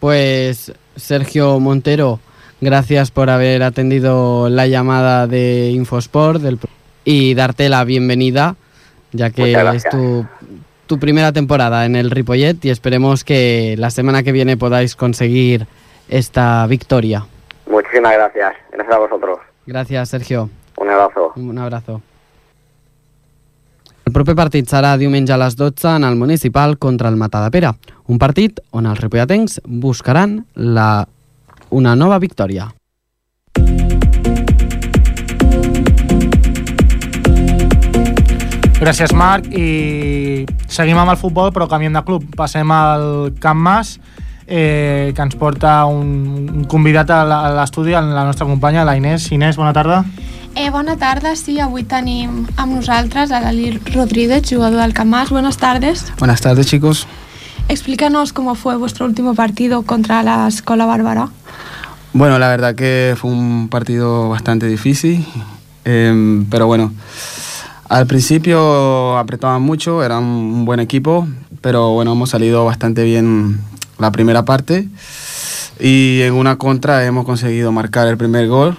Pues Sergio Montero, gracias por haber atendido la llamada de Infosport del y darte la bienvenida, ya que es gracias. tu, tu primera temporada en el Ripollet y esperemos que la semana que viene podáis conseguir esta victoria. Muchísimas gracias. Gracias a vosotros. Gràcies, Sergio. Un abrazo. Un abrazo. El proper partit serà diumenge a les 12 en el municipal contra el Matadepera, un partit on els ripolletens buscaran la, una nova victòria. Gràcies, Marc. I seguim amb el futbol, però canviem de club. Passem al Camp Mas, eh, que ens porta un, un convidat a l'estudi, la, la nostra companya, la Inés. Inés, bona tarda. Eh, bona tarda, sí, avui tenim amb nosaltres a l'Ali Rodríguez, jugador del Camás. Buenas tardes. Buenas tardes, chicos. Explícanos cómo fue vuestro último partido contra la Escola Bárbara. Bueno, la verdad que fue un partido bastante difícil, eh, pero bueno, al principio apretaban mucho, era un buen equipo, pero bueno, hemos salido bastante bien la primera parte y en una contra hemos conseguido marcar el primer gol.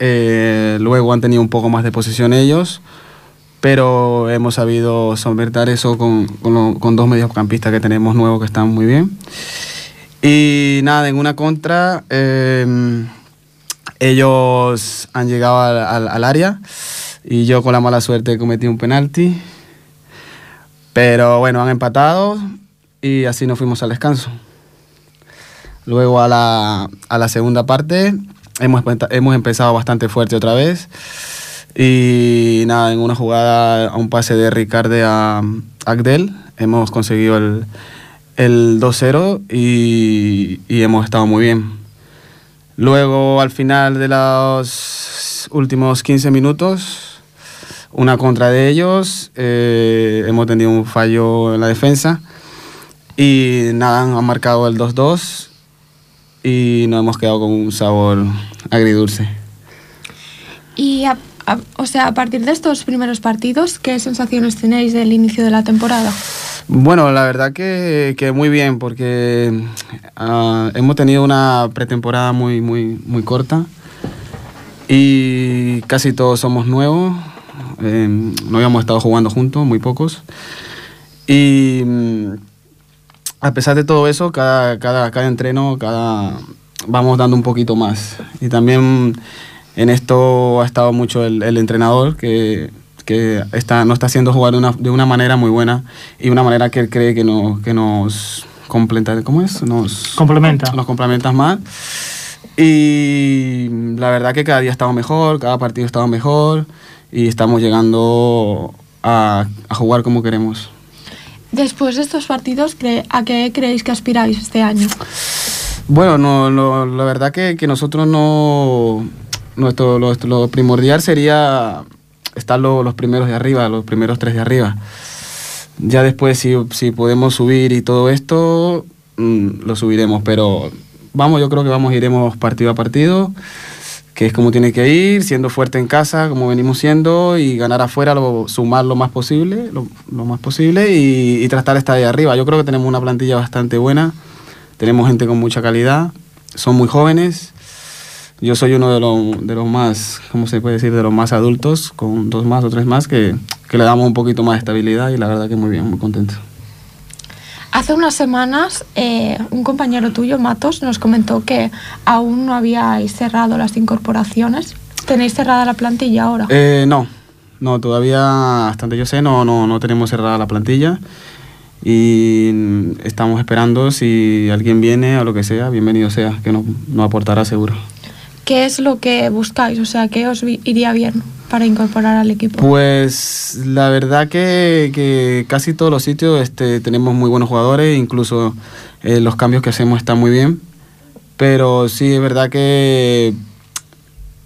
Eh, luego han tenido un poco más de posición ellos, pero hemos sabido solventar eso con, con, lo, con dos mediocampistas que tenemos nuevos que están muy bien. Y nada, en una contra, eh, ellos han llegado al, al, al, área y yo con la mala suerte cometí un penalti. Pero bueno, han empatado y así nos fuimos al descanso. Luego a la, a la segunda parte hemos, hemos empezado bastante fuerte otra vez. Y nada, en una jugada, a un pase de Ricardo a Agdel, hemos conseguido el, el 2-0 y, y, hemos estado muy bien. Luego, al final de los últimos 15 minutos, una contra de ellos, eh, hemos tenido un fallo en la defensa y nada, han marcado el 2-2 y nos hemos quedado con un sabor agridulce. Y a, a, o sea, a partir de estos primeros partidos, ¿qué sensaciones tenéis del inicio de la temporada? Bueno, la verdad que, que muy bien, porque uh, hemos tenido una pretemporada muy, muy, muy corta y casi todos somos nuevos. Eh, no habíamos estado jugando juntos, muy pocos. Y a pesar de todo eso, cada, cada, cada entreno, cada, vamos dando un poquito más. Y también en esto ha estado mucho el, el entrenador que que está, nos está haciendo jugar de una, de una manera muy buena y una manera que él cree que, no, que nos completa, ¿cómo es? Nos complementa. Nos complementa más. Y la verdad que cada día estamos mejor, cada partido estamos mejor y estamos llegando a, a jugar como queremos. Después de estos partidos, ¿a qué creéis que aspiráis este año? Bueno, no, no, la verdad que, que nosotros no... Nuestro, lo, lo primordial sería están lo, los primeros de arriba, los primeros tres de arriba. Ya después, si, si podemos subir y todo esto, mmm, lo subiremos, pero vamos, yo creo que vamos, iremos partido a partido, que es como tiene que ir, siendo fuerte en casa, como venimos siendo, y ganar afuera, lo, sumar lo más posible, lo, lo más posible, y, y tratar de estar ahí arriba. Yo creo que tenemos una plantilla bastante buena, tenemos gente con mucha calidad, son muy jóvenes, yo soy uno de, lo, de los más, ¿cómo se puede decir? De los más adultos, con dos más o tres más, que, que le damos un poquito más de estabilidad y la verdad que muy bien, muy contento. Hace unas semanas eh, un compañero tuyo, Matos, nos comentó que aún no habíais cerrado las incorporaciones. ¿Tenéis cerrada la plantilla ahora? Eh, no, no, todavía, hasta donde yo sé, no, no, no tenemos cerrada la plantilla y estamos esperando si alguien viene o lo que sea, bienvenido sea, que nos, nos aportará seguro. ¿Qué es lo que buscáis? O sea, ¿qué os iría bien para incorporar al equipo? Pues la verdad que, que casi todos los sitios este, tenemos muy buenos jugadores, incluso eh, los cambios que hacemos están muy bien, pero sí es verdad que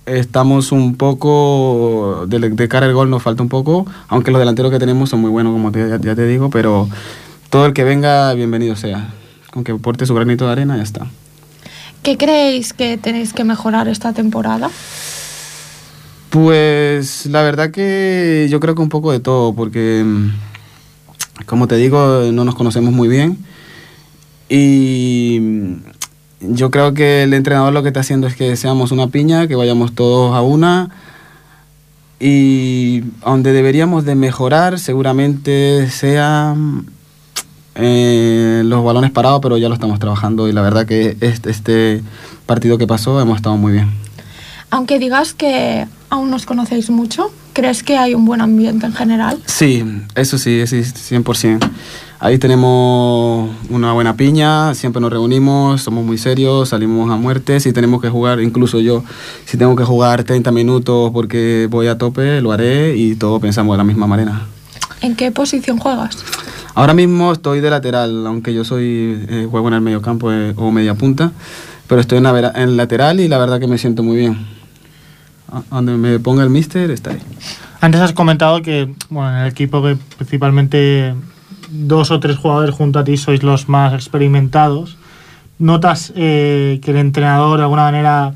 estamos un poco, de, de cara al gol nos falta un poco, aunque los delanteros que tenemos son muy buenos, como te, ya, ya te digo, pero todo el que venga, bienvenido sea. Con que porte su granito de arena, ya está. ¿Qué creéis que tenéis que mejorar esta temporada? Pues la verdad que yo creo que un poco de todo, porque como te digo, no nos conocemos muy bien y yo creo que el entrenador lo que está haciendo es que seamos una piña, que vayamos todos a una y donde deberíamos de mejorar seguramente sea eh, los balones parados, pero ya lo estamos trabajando y la verdad que este, este partido que pasó hemos estado muy bien. Aunque digas que aún nos conocéis mucho, ¿crees que hay un buen ambiente en general? Sí, eso sí, sí 100%. Ahí tenemos una buena piña, siempre nos reunimos, somos muy serios, salimos a muerte. Si tenemos que jugar, incluso yo, si tengo que jugar 30 minutos porque voy a tope, lo haré y todos pensamos de la misma manera. ¿En qué posición juegas? Ahora mismo estoy de lateral, aunque yo soy eh, juego en el medio campo eh, o media punta, pero estoy en, la, en lateral y la verdad que me siento muy bien. A donde me ponga el mister, está ahí. Antes has comentado que bueno, en el equipo que principalmente dos o tres jugadores junto a ti sois los más experimentados, notas eh, que el entrenador de alguna manera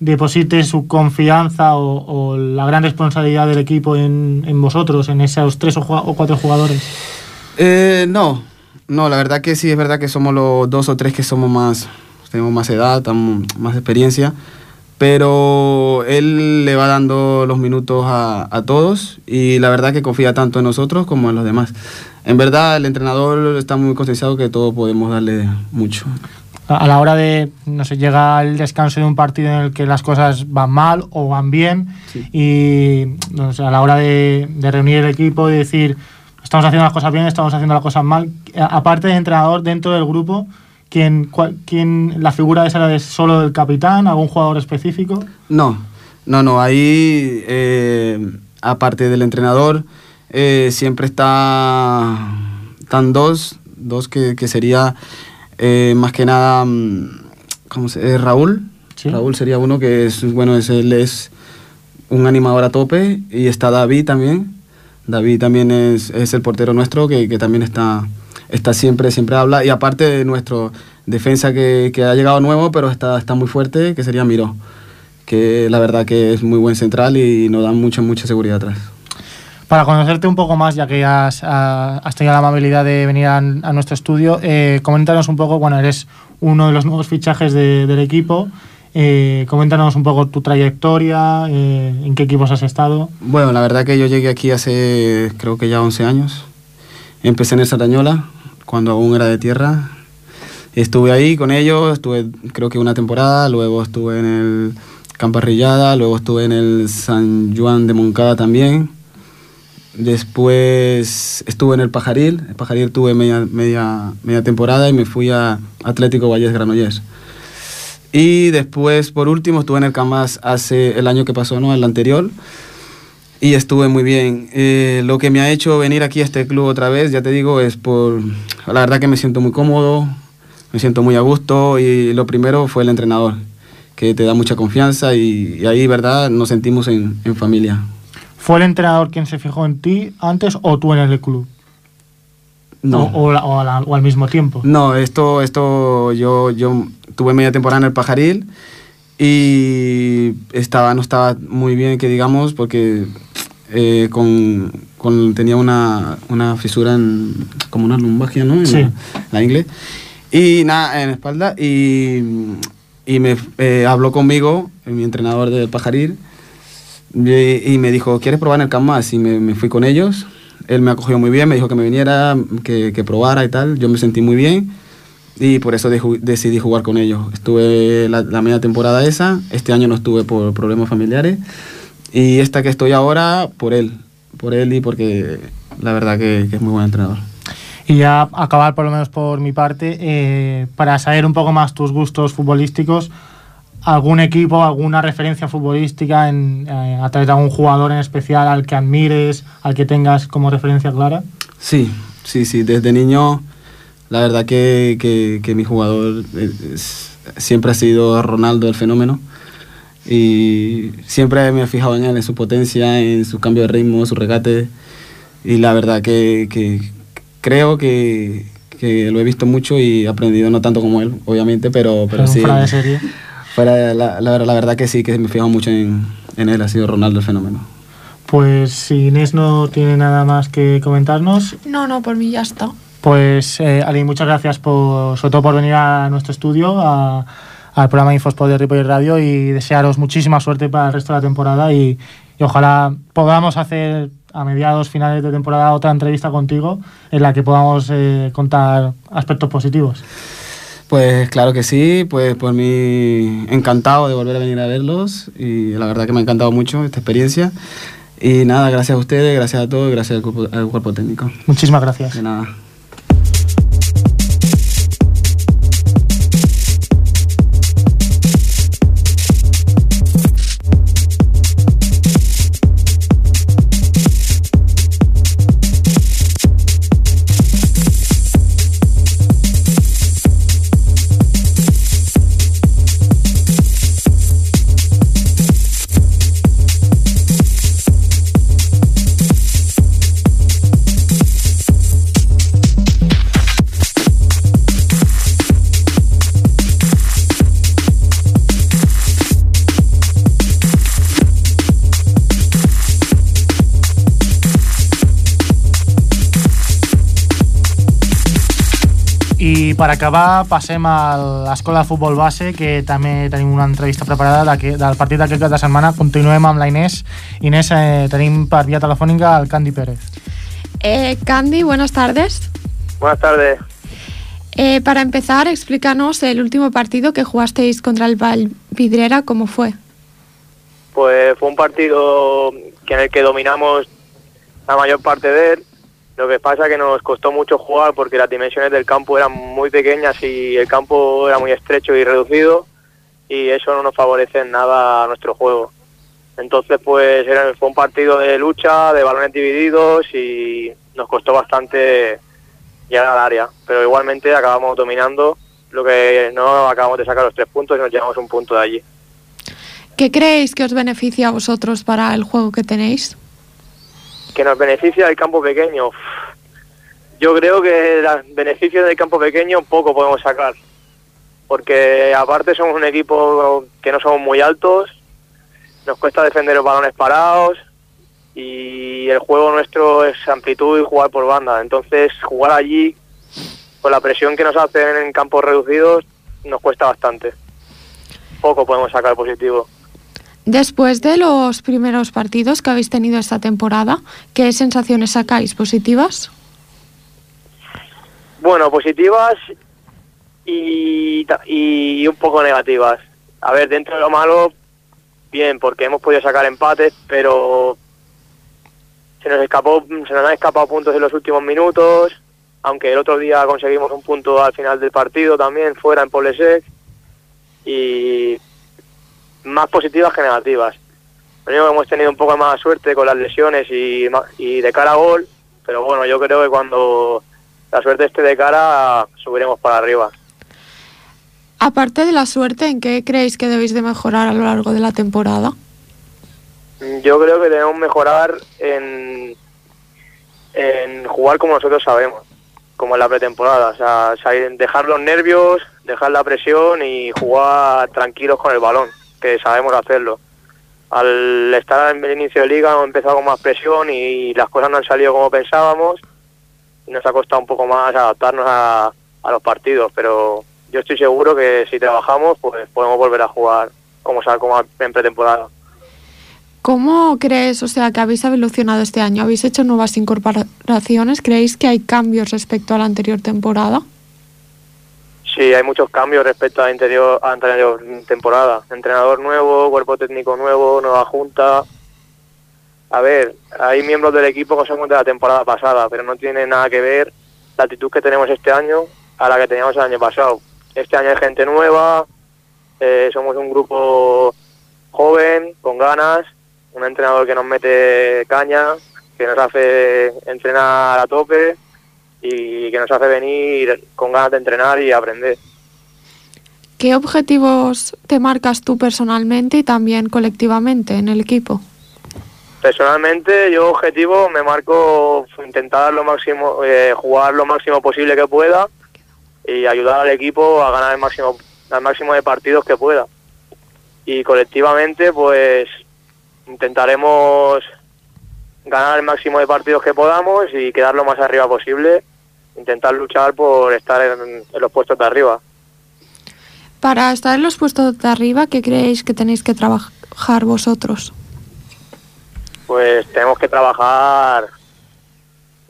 deposite su confianza o, o la gran responsabilidad del equipo en, en vosotros, en esos tres o, o cuatro jugadores? Eh, no, no, la verdad que sí, es verdad que somos los dos o tres que somos más, tenemos más edad, tam- más experiencia, pero él le va dando los minutos a, a todos y la verdad que confía tanto en nosotros como en los demás. En verdad el entrenador está muy concienciado que todos podemos darle mucho. A la hora de, no sé, llega el descanso de un partido en el que las cosas van mal o van bien y no sé, a la hora de, de reunir el equipo y decir, estamos haciendo las cosas bien, estamos haciendo las cosas mal, aparte del entrenador dentro del grupo, ¿quién, cuál- quién, la figura esa era de solo del capitán, algún jugador específico? No, no, no, ahí eh, aparte del entrenador eh, siempre está, están dos, dos que, que sería eh, más que nada, mm, ¿cómo se Raúl. Raúl sería uno que es, bueno, es, él es un animador a tope y está David también. David también es, es el portero nuestro que, que también está, está siempre, siempre habla. Y aparte de nuestro defensa que, que ha llegado nuevo, pero está, está muy fuerte, que sería Miró. Que la verdad que es muy buen central y nos da mucha, mucha seguridad atrás. Para conocerte un poco más, ya que has, has tenido la amabilidad de venir a, a nuestro estudio, eh, coméntanos un poco, bueno, eres uno de los nuevos fichajes de- del equipo, eh, coméntanos un poco tu trayectoria, eh, en qué equipos has estado. Bueno, la verdad que yo llegué aquí hace creo que ya 11 años. Empecé en el Sardañola, cuando aún era de tierra. Estuve ahí con ellos, estuve creo que una temporada, luego estuve en el Camparrillada, luego estuve en el San Juan de Moncada también. Después estuve en el Pajaril, el Pajaril tuve media, media, media temporada y me fui a Atlético Valles Granollers. Y después, por último, estuve en el Camas hace el año que pasó, ¿no? El anterior. Y estuve muy bien. Eh, lo que me ha hecho venir aquí a este club otra vez, ya te digo, es por... La verdad que me siento muy cómodo, me siento muy a gusto y lo primero fue el entrenador, que te da mucha confianza y, y ahí, ¿verdad? Nos sentimos en, en familia. ¿Fue el entrenador quien se fijó en ti antes o tú en el club? No. O, o la- o la- o al mismo tiempo. No, esto, esto, yo, yo tuve media temporada en el Pajaril y estaba, no estaba muy bien, que digamos, porque eh, con, con- tenía una, una fisura en, como una lumbalgia, ¿no? En Sí. la, la ingle. Y nada, en la espalda, y, y me eh, habló conmigo, mi entrenador del Pajaril, y, y me dijo, ¿quieres probar en el Camp Más? Y me, me fui con ellos. Él me acogió muy bien, me dijo que me viniera, que, que probara y tal. Yo me sentí muy bien y por eso deju- decidí jugar con ellos. Estuve la, la media temporada esa, este año no estuve por problemas familiares y esta que estoy ahora por él, por él y porque la verdad que, que es muy buen entrenador. Y ya acabar, por lo menos por mi parte, eh, para saber un poco más tus gustos futbolísticos, algún equipo, alguna referencia futbolística en, eh, a través de algún jugador en especial al que admires, al que tengas como referencia clara. Sí, sí, sí, desde niño la verdad que, que, que mi jugador es- siempre ha sido Ronaldo el fenómeno y siempre me he fijado en él, en su potencia, en su cambio de ritmo, su regate y la verdad que, que creo que, que lo he visto mucho y he aprendido no tanto como él, obviamente, pero, pero Un sí. fuera de serie. fuera- la, la, la verdad que sí, que me he fijado mucho en, en él, ha sido Ronaldo el fenómeno. Pues si Inés no tiene nada más que comentarnos, No, no, por mí ya está. Pues eh, Ali, muchas gracias por, sobre todo por venir a nuestro estudio, a- al programa Infosport de Ripoll Radio y desearos muchísima suerte para el resto de la temporada y, y ojalá podamos hacer a mediados, finales de temporada otra entrevista contigo en la que podamos eh, contar aspectos positivos. Pues claro que sí, pues por mí encantado de volver a venir a verlos y la verdad que me ha encantado mucho esta experiencia. Y nada, gracias a ustedes, gracias a todos, gracias al cuerpo, al cuerpo técnico. Muchísimas gracias. De nada. I per acabar passem a l'Escola de Futbol Base, que també tenim una entrevista preparada de, del partit d'aquest cap de setmana. Continuem amb la Inés. Inés, eh, tenim per via telefònica el Candy Pérez. Eh, Candy, buenas tardes. Buenas tardes. Eh, para empezar, explícanos el último partido que jugasteis contra el Valvidrera, ¿cómo fue? Pues fue un partido que en el que dominamos la mayor parte de él. Lo que pasa es que nos costó mucho jugar porque las dimensiones del campo eran muy pequeñas y el campo era muy estrecho y reducido y eso no nos favorece en nada a nuestro juego. Entonces pues era, fue un partido de lucha, de balones divididos y nos costó bastante llegar al área, pero igualmente acabamos dominando, lo que no acabamos de sacar los tres puntos y nos llevamos un punto de allí. ¿Qué creéis que os beneficia a vosotros para el juego que tenéis? Que nos beneficia el campo pequeño. Yo creo que los beneficios del campo pequeño poco podemos sacar, porque aparte somos un equipo que no somos muy altos, nos cuesta defender los balones parados y el juego nuestro es amplitud y jugar por banda. Entonces jugar allí con la presión que nos hacen en campos reducidos nos cuesta bastante. Poco podemos sacar positivo. Después de los primeros partidos que habéis tenido esta temporada, ¿qué sensaciones sacáis? ¿Positivas? Bueno, positivas y, y un poco negativas. A ver, dentro de lo malo, bien, porque hemos podido sacar empates, pero se nos escapó, se nos han escapado puntos en los últimos minutos, aunque el otro día conseguimos un punto al final del partido también, fuera en Polesec, y más positivas que negativas. Lo hemos tenido un poco más suerte con las lesiones y, y de cara a gol, pero bueno, yo creo que cuando la suerte esté de cara, subiremos para arriba. Aparte de la suerte, ¿en qué creéis que debéis de mejorar a lo largo de la temporada? Yo creo que debemos mejorar en, en jugar como nosotros sabemos, como en la pretemporada. O sea, dejar los nervios, dejar la presión y jugar tranquilos con el balón que sabemos hacerlo. Al estar en el inicio de liga hemos empezado con más presión y las cosas no han salido como pensábamos y nos ha costado un poco más adaptarnos a, los partidos, pero yo estoy seguro que si trabajamos pues podemos volver a jugar como, como en pretemporada. ¿Cómo crees, o sea, que habéis evolucionado este año? ¿Habéis hecho nuevas incorporaciones? ¿Creéis que hay cambios respecto a la anterior temporada? Sí, hay muchos cambios respecto a anterior, a anterior temporada. Entrenador nuevo, cuerpo técnico nuevo, nueva junta. A ver, hay miembros del equipo que son de la temporada pasada, pero no tiene nada que ver la actitud que tenemos este año a la que teníamos el año pasado. Este año hay gente nueva, eh, somos un grupo joven, con ganas, un entrenador que nos mete caña, que nos hace entrenar a tope y que nos hace venir con ganas de entrenar y aprender. ¿Qué objetivos te marcas tú personalmente y también colectivamente en el equipo? Personalmente, yo objetivo me marco intentar lo máximo, eh, jugar lo máximo posible que pueda y ayudar al equipo a ganar el máximo, el máximo de partidos que pueda. Y colectivamente, pues intentaremos ganar el máximo de partidos que podamos y quedar lo más arriba posible intentar luchar por estar en, los puestos de arriba. Para estar en los puestos de arriba, ¿qué creéis que tenéis que trabajar vosotros? Pues tenemos que trabajar,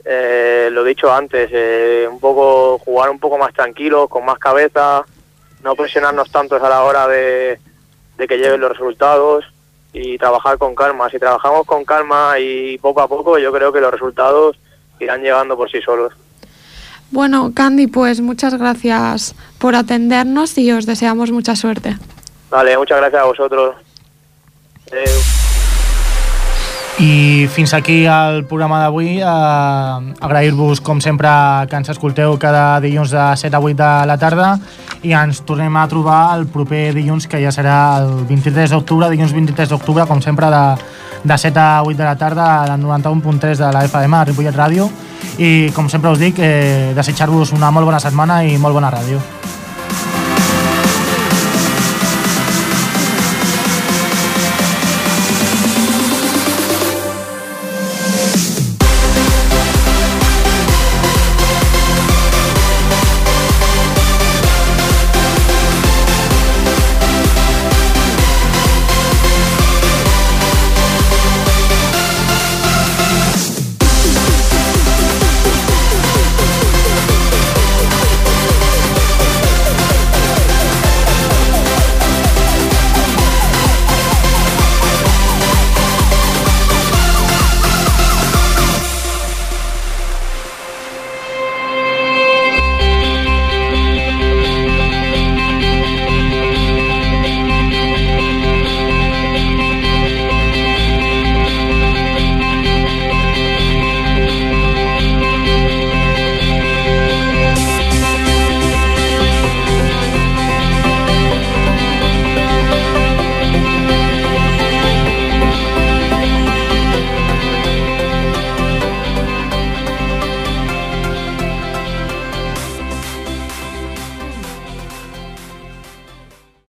eh, lo dicho antes, eh, un poco jugar un poco más tranquilos, con más cabeza, no presionarnos tanto a la hora de, de que lleguen los resultados y trabajar con calma. Si trabajamos con calma y poco a poco, yo creo que los resultados irán llegando por sí solos. Bueno, Candy, pues muchas gracias por atendernos y os deseamos mucha suerte. Vale, muchas gracias a vosotros. I fins aquí el programa d'avui. Eh, Agrair-vos, com sempre, que ens escolteu cada dilluns de 7 a 8 de la tarda i ens tornem a trobar el proper dilluns, que ja serà el 23 d'octubre, dilluns 23 d'octubre, com sempre, de, de 7 a 8 de la tarda a 91.3 de la FM, a Ripollet Ràdio. I, com sempre us dic, eh, desitjar-vos una molt bona setmana i molt bona ràdio.